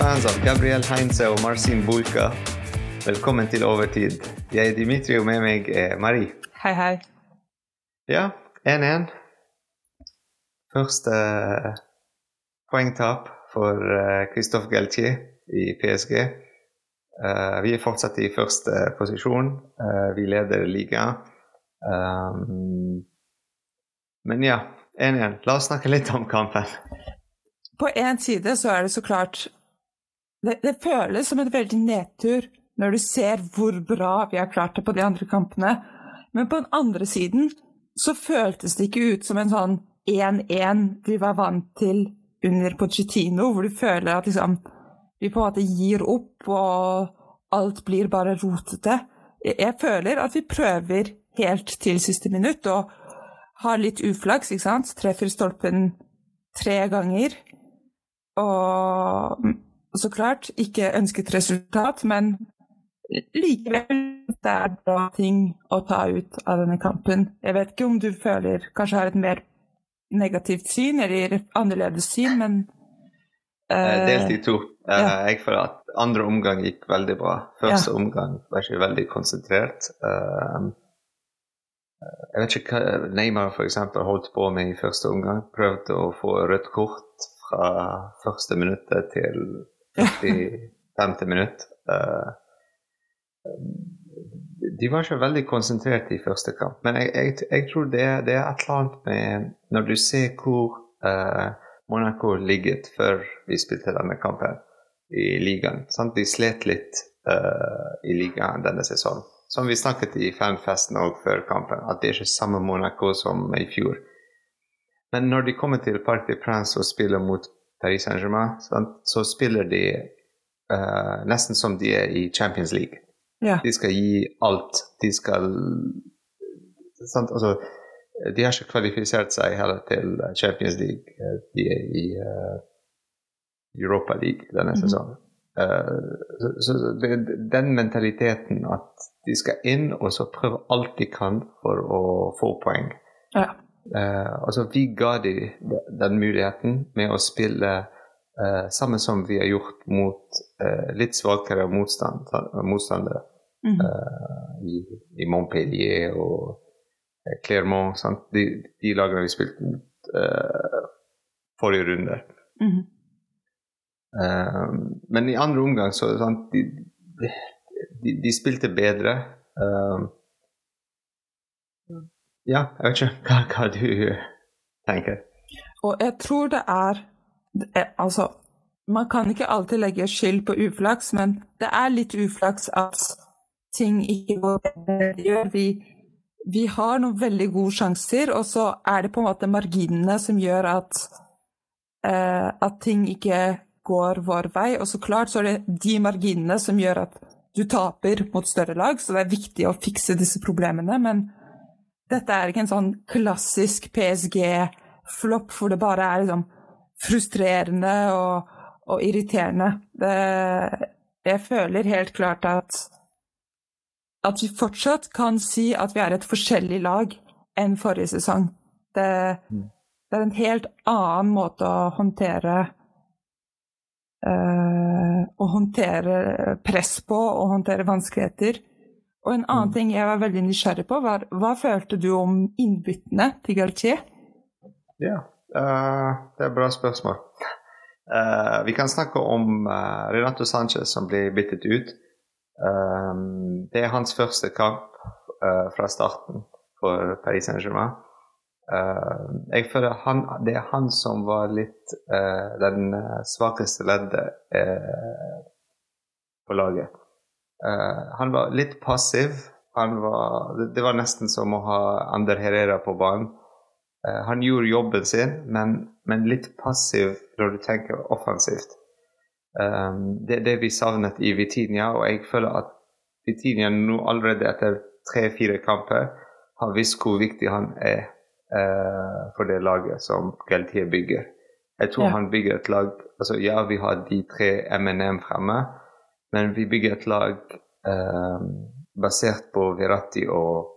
Fans av Gabriel Heinze og Marcin Bulka. Velkommen til Overtid. Jeg er Dimitri, og med meg er Marie. Hei, hei. Ja, 1-1. Første uh, poengtap for eh, Christophe Galtier i PSG. Uh, vi er fortsatt i første posisjon. Eh, vi leder ligaen. Um, men ja, 1-1. La oss snakke litt om kampen. På én side så er det så klart det, det, føles som en veldig nedtur når du ser hvor bra vi har klart det på de andre kampene. Men på den andre siden så føltes det ikke ut som en sånn 1-1 vi var vant til under Pochettino, hvor du føler at liksom vi på en måte gir opp, og alt blir bare rotete. Jeg føler at vi prøver helt til siste minutt, og har litt uflaks, ikke sant. Treffer stolpen tre ganger. Og så klart ikke ønsket resultat, men likevel det er bra ting å ta ut av denne kampen. Jeg vet ikke om du føler kanskje har et mer negativt syn eller annerledes syn, men uh, Delt i to. Uh, ja. Jeg føler at andre omgang gikk veldig bra. Første ja. omgang var ikke veldig konsentrert. Uh, jeg vet ikke hva Neymar f.eks. holdt på med i første omgang. Prøvde å få rødt kort fra første minuttet til 45. minutt. minutter. de var ikke veldig konsentrert i første kamp, men jeg, jeg, jeg tror det, det, er et eller annet med Når du ser hvor uh, Monaco ligget før vi spilte denne kampen i ligaen sant? De slet litt uh, i ligaen denne sesongen som vi snakket i fanfesten òg før kampen, at det er ikke samme Monaco som i fjor. Men når de kommer til Parc de Prince og spiller mot Paris Saint-Germain, så spiller de uh, nesten som de er i Champions League. Ja. De skal gi alt. De skal sant? Altså, de har ikke kvalifisert seg heller til Champions League. De er i uh, Europa League denne mm -hmm. sesongen. Uh, så, så det, den mentaliteten at de skal inn og så prøve alt de kan for å få poeng. Ja. Uh, altså, vi ga dem den muligheten med å spille uh, samme som vi har gjort mot uh, litt svakere motstand, motstandere. Mm -hmm. i, i, Montpellier og Clermont. Sant? De, de lagene vi spilte mot forrige runde. Mm -hmm. men i andre omgang så sant, de, de, de spilte bedre. Uh, ja, jeg vet ikke hva, hva, du tenker. Og jeg tror det er, Altså, man kan ikke alltid legge skyld på uflaks, men det er litt uflaks at ting ikke går bedre gjør. Vi, vi har noen veldig gode sjanser, og så er det på en måte marginene som gjør at, eh, at ting ikke går vår vei. Og så klart så er det de marginene som gjør at du taper mot større lag, så det er viktig å fikse disse problemene. Men dette er ikke en sånn klassisk PSG-flopp hvor det bare er liksom frustrerende og, og irriterende. Det, jeg føler helt klart at at vi fortsatt kan si at vi er et forskjellig lag enn forrige sesong. Det, mm. det er en helt annen måte å håndtere uh, å håndtere press på og håndtere vanskeligheter. Og en annen mm. ting jeg var veldig nysgjerrig på, var hva følte du om innbyttene til Galtier? Ja, uh, det er et bra spørsmål. Uh, vi kan snakke om Renato Sanchez som blir byttet ut. det er hans første kamp fra starten for Paris Saint-Germain. Uh, jeg føler han, det er han som var litt uh, den svakeste leddet uh, på laget. Han var litt passiv. Var, det, det, var nesten som å ha Ander Herrera på banen. han gjorde jobben sin, men, men, litt passiv når du tenker offensivt. Um, det er det vi savnet i Vitinia, og jeg føler at Vitinia nå allerede etter tre-fire kamper har visst hvor viktig han er uh, for det laget som Galtier bygger. Jeg tror ja. han bygger et lag altså Ja, vi har de tre MNM fremme, men vi bygger et lag eh, basert på Verratti og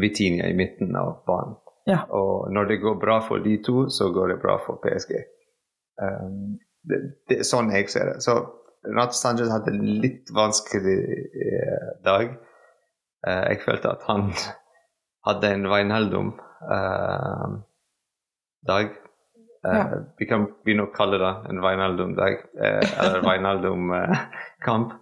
Vitinia i midten av banen. Ja. Og når det går bra for de to, så går det bra for PSG. Um, det, det er sånn jeg ser det. Så Renato Sanchez hadde en litt vanskelig eh, dag. Eh, jeg følte at han hadde en Wijnaldum-dag. Eh, Ja. Vi kan begynne å kalle det en Wijnaldum-dag, uh, eller Wijnaldum-kamp.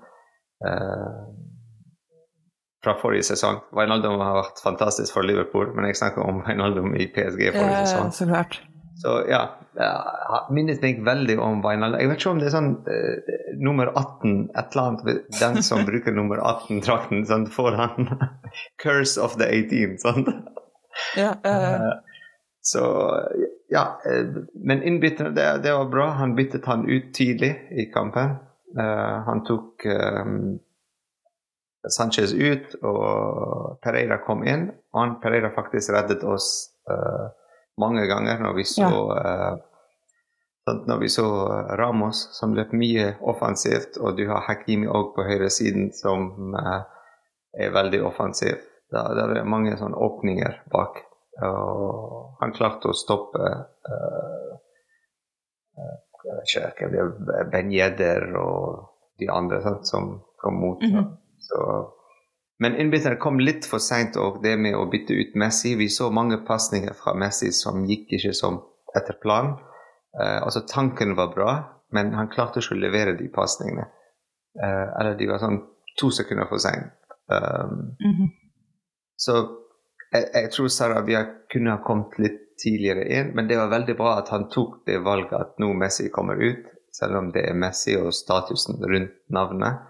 fra forrige sesong. Wijnaldum har vært fantastisk for Liverpool, men jeg snakker om Wijnaldum i PSG forrige sesong. så klart. Så ja, jeg minnet meg veldig om Wijnaldum. Jeg vet ikke om det er sånn eh, nummer 18, et eller annet Den som bruker nummer 18-drakten, sånn, får han Curse of the 18. Sånn. Ja, eh, Eh, så ja. eh, Men innbytterne, det, det var bra. Han byttet han ut tidlig i kampen. Uh, han tok um, Sanchez ut, og Pereira kom inn. Og han Pereira faktisk reddet oss uh, mange ganger når vi så ja. uh, Når vi så Ramos, som løp mye offensivt, og du har Hakimi òg på høyresiden, som er veldig offensiv. Da, da er mange sånne åpninger bak. Og han klarte å stoppe eh, jeg vet ikke Ben Jedder og de andre sant, som kom mot. Mhm. Så, men innbytterne kom litt for seint og det med å bytte ut Messi. Vi så mange pasninger fra Messi som gikk ikke som etter planen. Uh, altså Tanken var bra, men han klarte ikke å levere de pasningene. Uh, eller de var sånn to sekunder for seint. Um, mhm. så jeg, jeg tror Sarabia kunne ha kommet litt tidligere inn, men det var veldig bra at han tok det valget at nå Messi kommer ut, selv om det er Messi og statusen rundt navnet.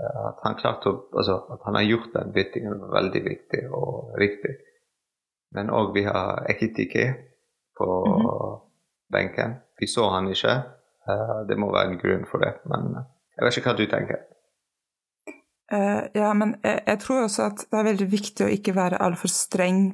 Eh, At han klarte å, altså, at han har gjort den byttingen var veldig viktig og riktig. Men òg vi har Ekitike på benken. Vi så han ikke. Eh, Det må være en grunn for det, men eh, jeg vet ikke hva du tenker. Eh, ja, men jeg, jeg tror også at det er veldig viktig å ikke være altfor streng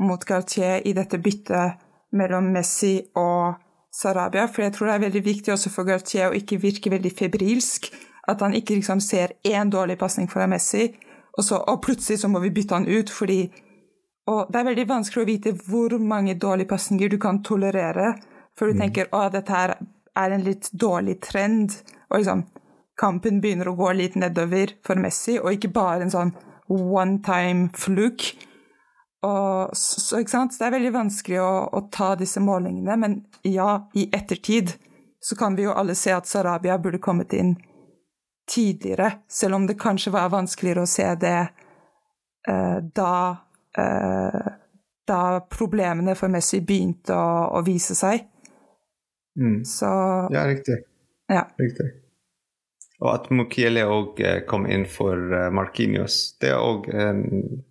mot Gautier i dette byttet mellom Messi og Sarabia, for jeg tror det er veldig viktig også for Gautier å ikke virke veldig febrilsk. At han ikke liksom ser én dårlig pasning fra Messi, og, så, og plutselig så må vi bytte han ut fordi Og det er veldig vanskelig å vite hvor mange dårlige pasninger du kan tolerere før du tenker å, dette her er en litt dårlig trend. Og liksom kampen begynner å gå litt nedover for Messi, og ikke bare en sånn one time fluke. Og så, ikke sant? Det er veldig vanskelig å, å ta disse målingene, men ja, i ettertid så kan vi jo alle se at Sarabia burde kommet inn tidligere, selv om det kanskje var vanskeligere å se det eh, da, eh, da problemene for Messi begynte å, å vise seg. Så Ja, riktig. ja. Riktig. Og at Mukiele òg kom inn for eh, Marquinhos. Det er òg Jeg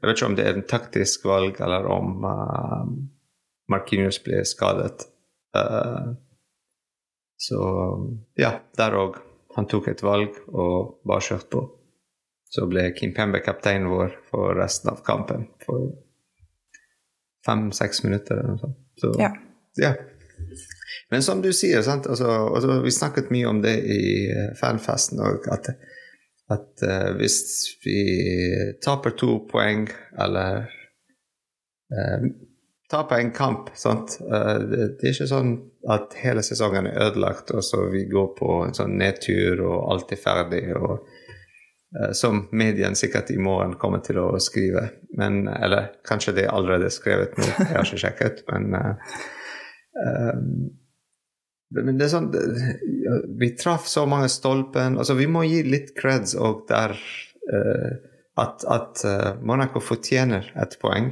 vet ikke om det er en taktisk valg, eller om uh, Marquinhos ble skadet. Uh, så ja, der òg. Han tok et valg og bare kjørte på. Så ble Kim Pembe kapteinen vår for resten av kampen. For fem-seks minutter eller noe sånt. Så, Ja. ja. Men som du sier? Altså, altså, vi snakket mye om det i eh, fanfesten òg, at, at uh, hvis vi taper to poeng, eller uh, taper en kamp sant? Uh, det, det er ikke sånn at hele sesongen er ødelagt, og så vi går på en sånn nedtur, og alt er ferdig. og som mediene sikkert i morgen kommer til å skrive. Men, eller kanskje det er allerede skrevet nå, jeg har ikke sjekket. Men uh, eh, men det er sånn Vi traff så mange stolpen. altså Vi må gi litt creds òg der uh, at, at uh, Monaco fortjener et poeng.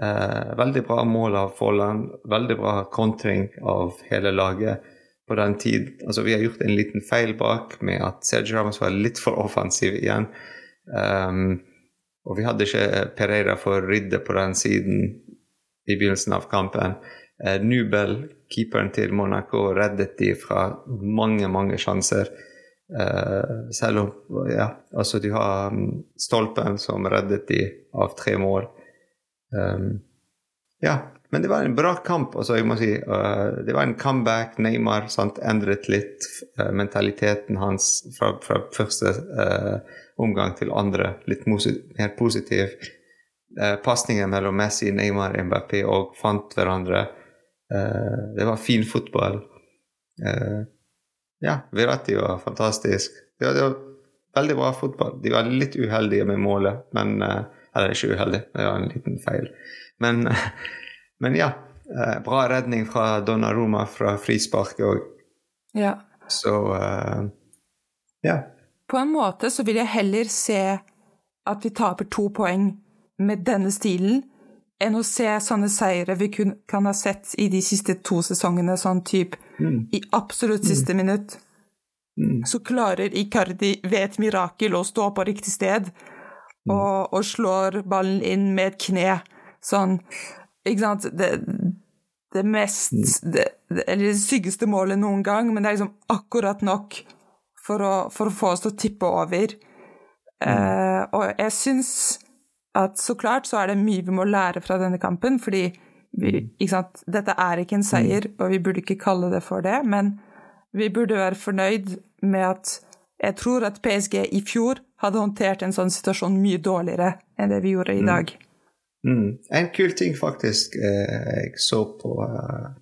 Uh, veldig bra mål av Folland. Veldig bra kontring av hele laget på den tid. Altså Vi har gjort en liten feil bak med at Sergio Ramos var litt for offensiv igjen. Um, og vi hadde ikke Pereira for å rydde på den siden i begynnelsen av kampen. Eh, Nubel, keeperen til Monaco, reddet de fra mange, mange sjanser. Eh, selv om ja, altså du har um, Stolpen som reddet de av tre mål. Um, ja, men det var en bra kamp. Altså, jeg må si, eh, det var en comeback. Neymar sant, endret litt mentaliteten hans fra, fra første uh, omgang til andre. Litt mer positiv. Uh, Pasningen mellom Messi, Neymar Mbappé og fant hverandre. Eh, det var fin fotball. Eh, Ja, Virati var fantastisk. Det var, det var veldig bra fotball. De var litt uheldige med målet, men uh, Eller ikke uheldige, det var en liten feil. Men, men ja. Bra redning fra Donnaroma fra frisparket òg. Ja. Så ja. På en måte så vil jeg heller se at vi taper to poeng med denne stilen, enn å se sånne seire vi kun, kan ha sett i de siste to sesongene, sånn type mm. i absolutt siste mm. minutt. Mm. Så klarer Icardi ved et mirakel å stå på riktig sted mm. og, og, slår ballen inn med et kne. Sånn Ikke sant? Det, det mest mm. det, Eller det styggeste målet noen gang, men det er liksom akkurat nok for å, for å få oss til å tippe over. Uh, og jeg syns at så klart så er det mye vi må lære fra denne kampen, fordi vi, dette er ikke en seier, og vi burde ikke kalle det for det, men vi burde være fornøyd med at jeg tror at PSG i fjor hadde håndtert en sånn situasjon mye dårligere enn det vi gjorde i dag. Mm. Mm. En kul ting faktisk eh, jeg så på uh,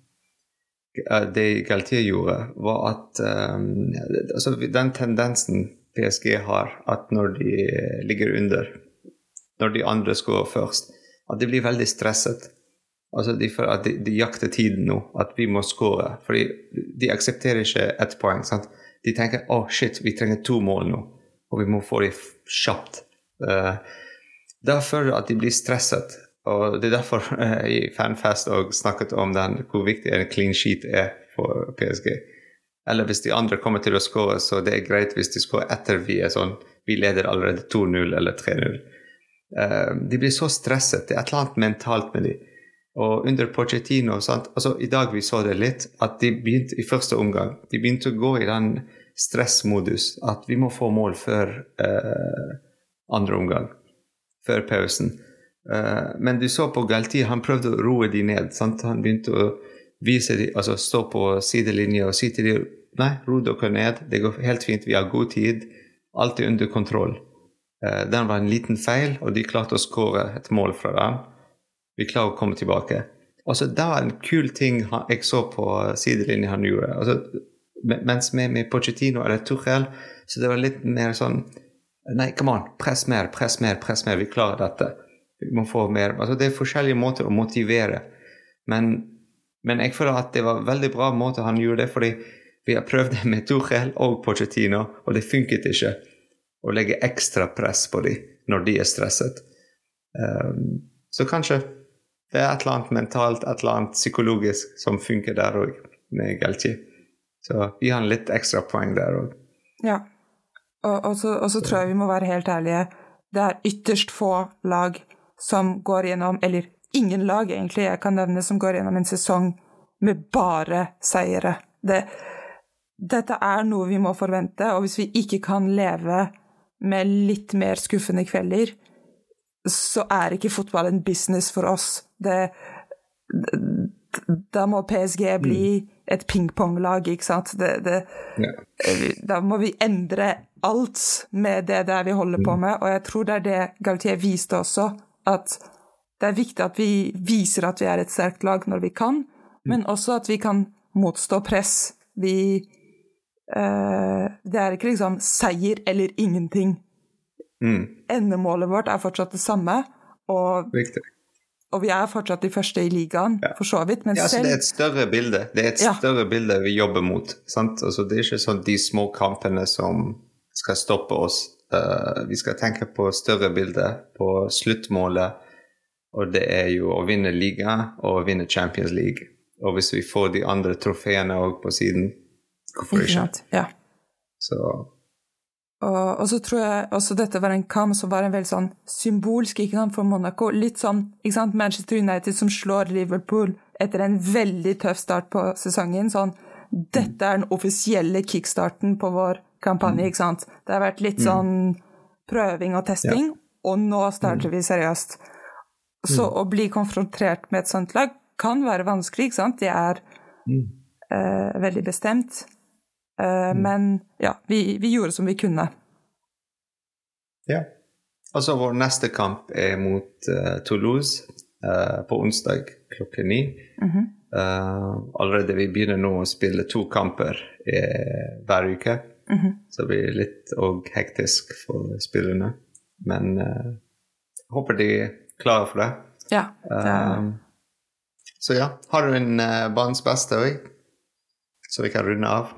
det Galtier gjorde, var at altså den tendensen PSG har, at når de ligger under, når de andre skårer først, at de blir veldig stresset. Altså de, at de, de, jakter tiden nå, at vi må skåre. Fordi de aksepterer ikke ett poeng. sant? De tenker oh, shit, vi trenger to mål nå, og vi må få dem kjapt. Uh, føler jeg at de blir stresset. Og det er derfor uh, i Fanfest og snakket om den, hvor viktig en clean sheet er for PSG. Eller hvis de andre kommer til å skåre, så det er greit hvis de skårer etter vi er sånn Vi leder allerede 2-0 eller 3-0. Eh, de blir så stresset. Det er et eller annet mentalt med dem. Og under Pochettino sant? Altså, I dag vi så det litt, at de begynte i første omgang de begynte å gå i den stressmodus at vi må få mål før uh, andre omgang. Før pausen. Uh, men du så på Galti, han prøvde å roe de ned. Sant? Han begynte å vise de, altså stå på sidelinje og si til dem nei, ro dere ned, det går helt fint, vi har god tid. Alt er under kontroll. Uh, den var en liten feil, og de klarte å skåre et mål fra den vi klarer å komme tilbake. Altså, det var en kul ting jeg så på sidelinjen han gjorde. Altså, mens med, med Pochettino eller Tuchel, så det var litt mer sånn Nei, come on, press mer, press mer, press mer. Vi klarer dette. Vi må få mer. Altså, det er forskjellige måter å motivere. Men, men jeg føler at det var en veldig bra måte han gjorde det, fordi vi har prøvd det med Tuchel og Pochettino, og det funket ikke å legge ekstra press på dem når de er stresset. Um, så kanskje det er et eller annet mentalt, et eller annet psykologisk som funker der òg, med Gelchi. Så vi har en litt ekstra poeng der òg. Ja, og, og, så, og, så, tror jeg vi må være helt ærlige. Det er ytterst få lag som går gjennom, eller ingen lag egentlig jeg kan nevne, som går gjennom en sesong med bare seire. Det, dette er noe vi må forvente, og hvis vi ikke kan leve med litt mer skuffende kvelder, så er ikke fotball en business for oss. Det, da må PSG bli mm. et pingponglag, ikke sant? Det, det, ja. Da må vi endre alt med det der vi holder på mm. med, og jeg tror det er det Gautier viste også, at det er viktig at vi viser at vi er et sterkt lag når vi kan, mm. men også at vi kan motstå press. Vi Det er ikke liksom seier eller ingenting. Mm. Endemålet vårt er fortsatt det samme, og, og vi er fortsatt de første i ligaen, ja. for så vidt. Men ja, altså, selv Det er et større bilde Det er et ja. større bilde vi jobber mot. Altså, det er ikke sånn de små kampene som skal stoppe oss. Uh, vi skal tenke på større bilde, på sluttmålet. Og det er jo å vinne liga og å vinne Champions League. Og hvis vi får de andre trofeene òg på siden, hvorfor ikke? Ja. Så og, og, så tror jeg også dette var en kamp som var en veldig sånn symbolsk ikke sant, for Monaco. Litt sånn ikke sant, Manchester United som slår Liverpool etter en veldig tøff start på sesongen. sånn, Dette er den offisielle kickstarten på vår kampanje. ikke sant? Det har vært litt mm. sånn prøving og testing, og nå starter mm. vi seriøst. Så mm. å bli konfrontert med et sånt lag kan være vanskelig, ikke sant? De er eh, veldig bestemt. Uh, mm. Men ja, vi, vi, gjorde som vi kunne. Ja. Altså, vår neste kamp er mot uh, Toulouse uh, på onsdag klokken ni. Mm -hmm. Uh, allerede vi begynner nå å spille to kamper eh, hver uke. Mhm. Så det blir litt òg hektisk for spillerne. Men uh, jeg håper de er klare for det. Ja. Det er, uh, så ja, har du en uh, banens beste òg? Så vi kan runde av?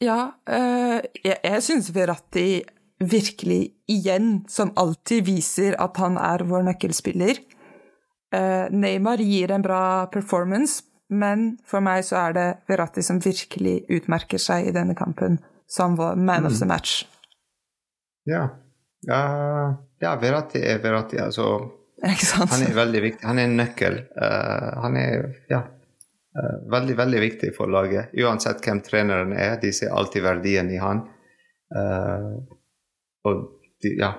Ja øh, jeg, jeg syns Verratti virkelig igjen, som alltid, viser at han er vår nøkkelspiller. Uh, Neymar gir en bra performance, men for meg så er det Verratti som virkelig utmerker seg i denne kampen som vår man of the match. Ja. Uh, ja, Verratti er Verratti. Altså, han er veldig viktig. Han er en nøkkel. Uh, han er ja, veldig, veldig viktig for laget. Uansett hvem treneren er, de ser alltid verdien i han. Uh, og de, ja.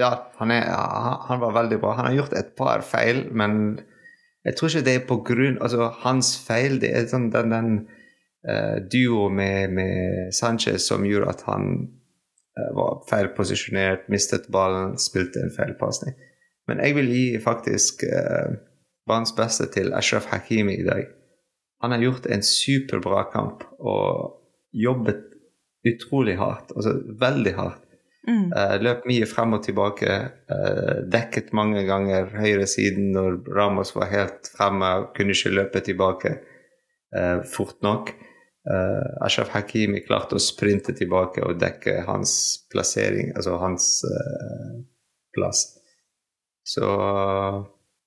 ja han, er, han, var veldig bra. Han har gjort et par feil, men jeg tror ikke det er på grunn Altså, hans feil, det er sånn den, den uh, duo med, med Sanchez som gjorde at han var feil posisjonert, mistet ballen, spilte en feil pasning. Men jeg vil gi faktisk uh, banens beste til Ashraf Hakimi i dag. Han har gjort en superbra kamp og jobbet utrolig hardt, altså veldig hardt. Mm. Uh, løp mye frem og tilbake. Uh, dekket mange ganger høyresiden når Ramos var helt fremme og kunne ikke løpe tilbake uh, fort nok. Ashraf Hakimi klarte å sprinte tilbake og dekke hans plassering, altså hans plass. Så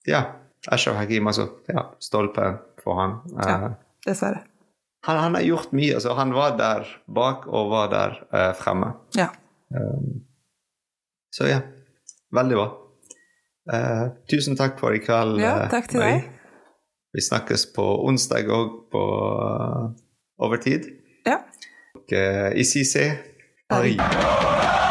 ja. Ashraf Hakim, altså. Ja, stolpe for han. Ja. Dessverre. Han, han, har gjort mye. altså Han var der bak og var der fremme. Ja. Um, så ja, veldig bra. Uh, tusen takk for i kveld. Ja, takk til deg. Vi snakkes på onsdag òg på uh, overtid. Ja. Og uh, i CC Paris.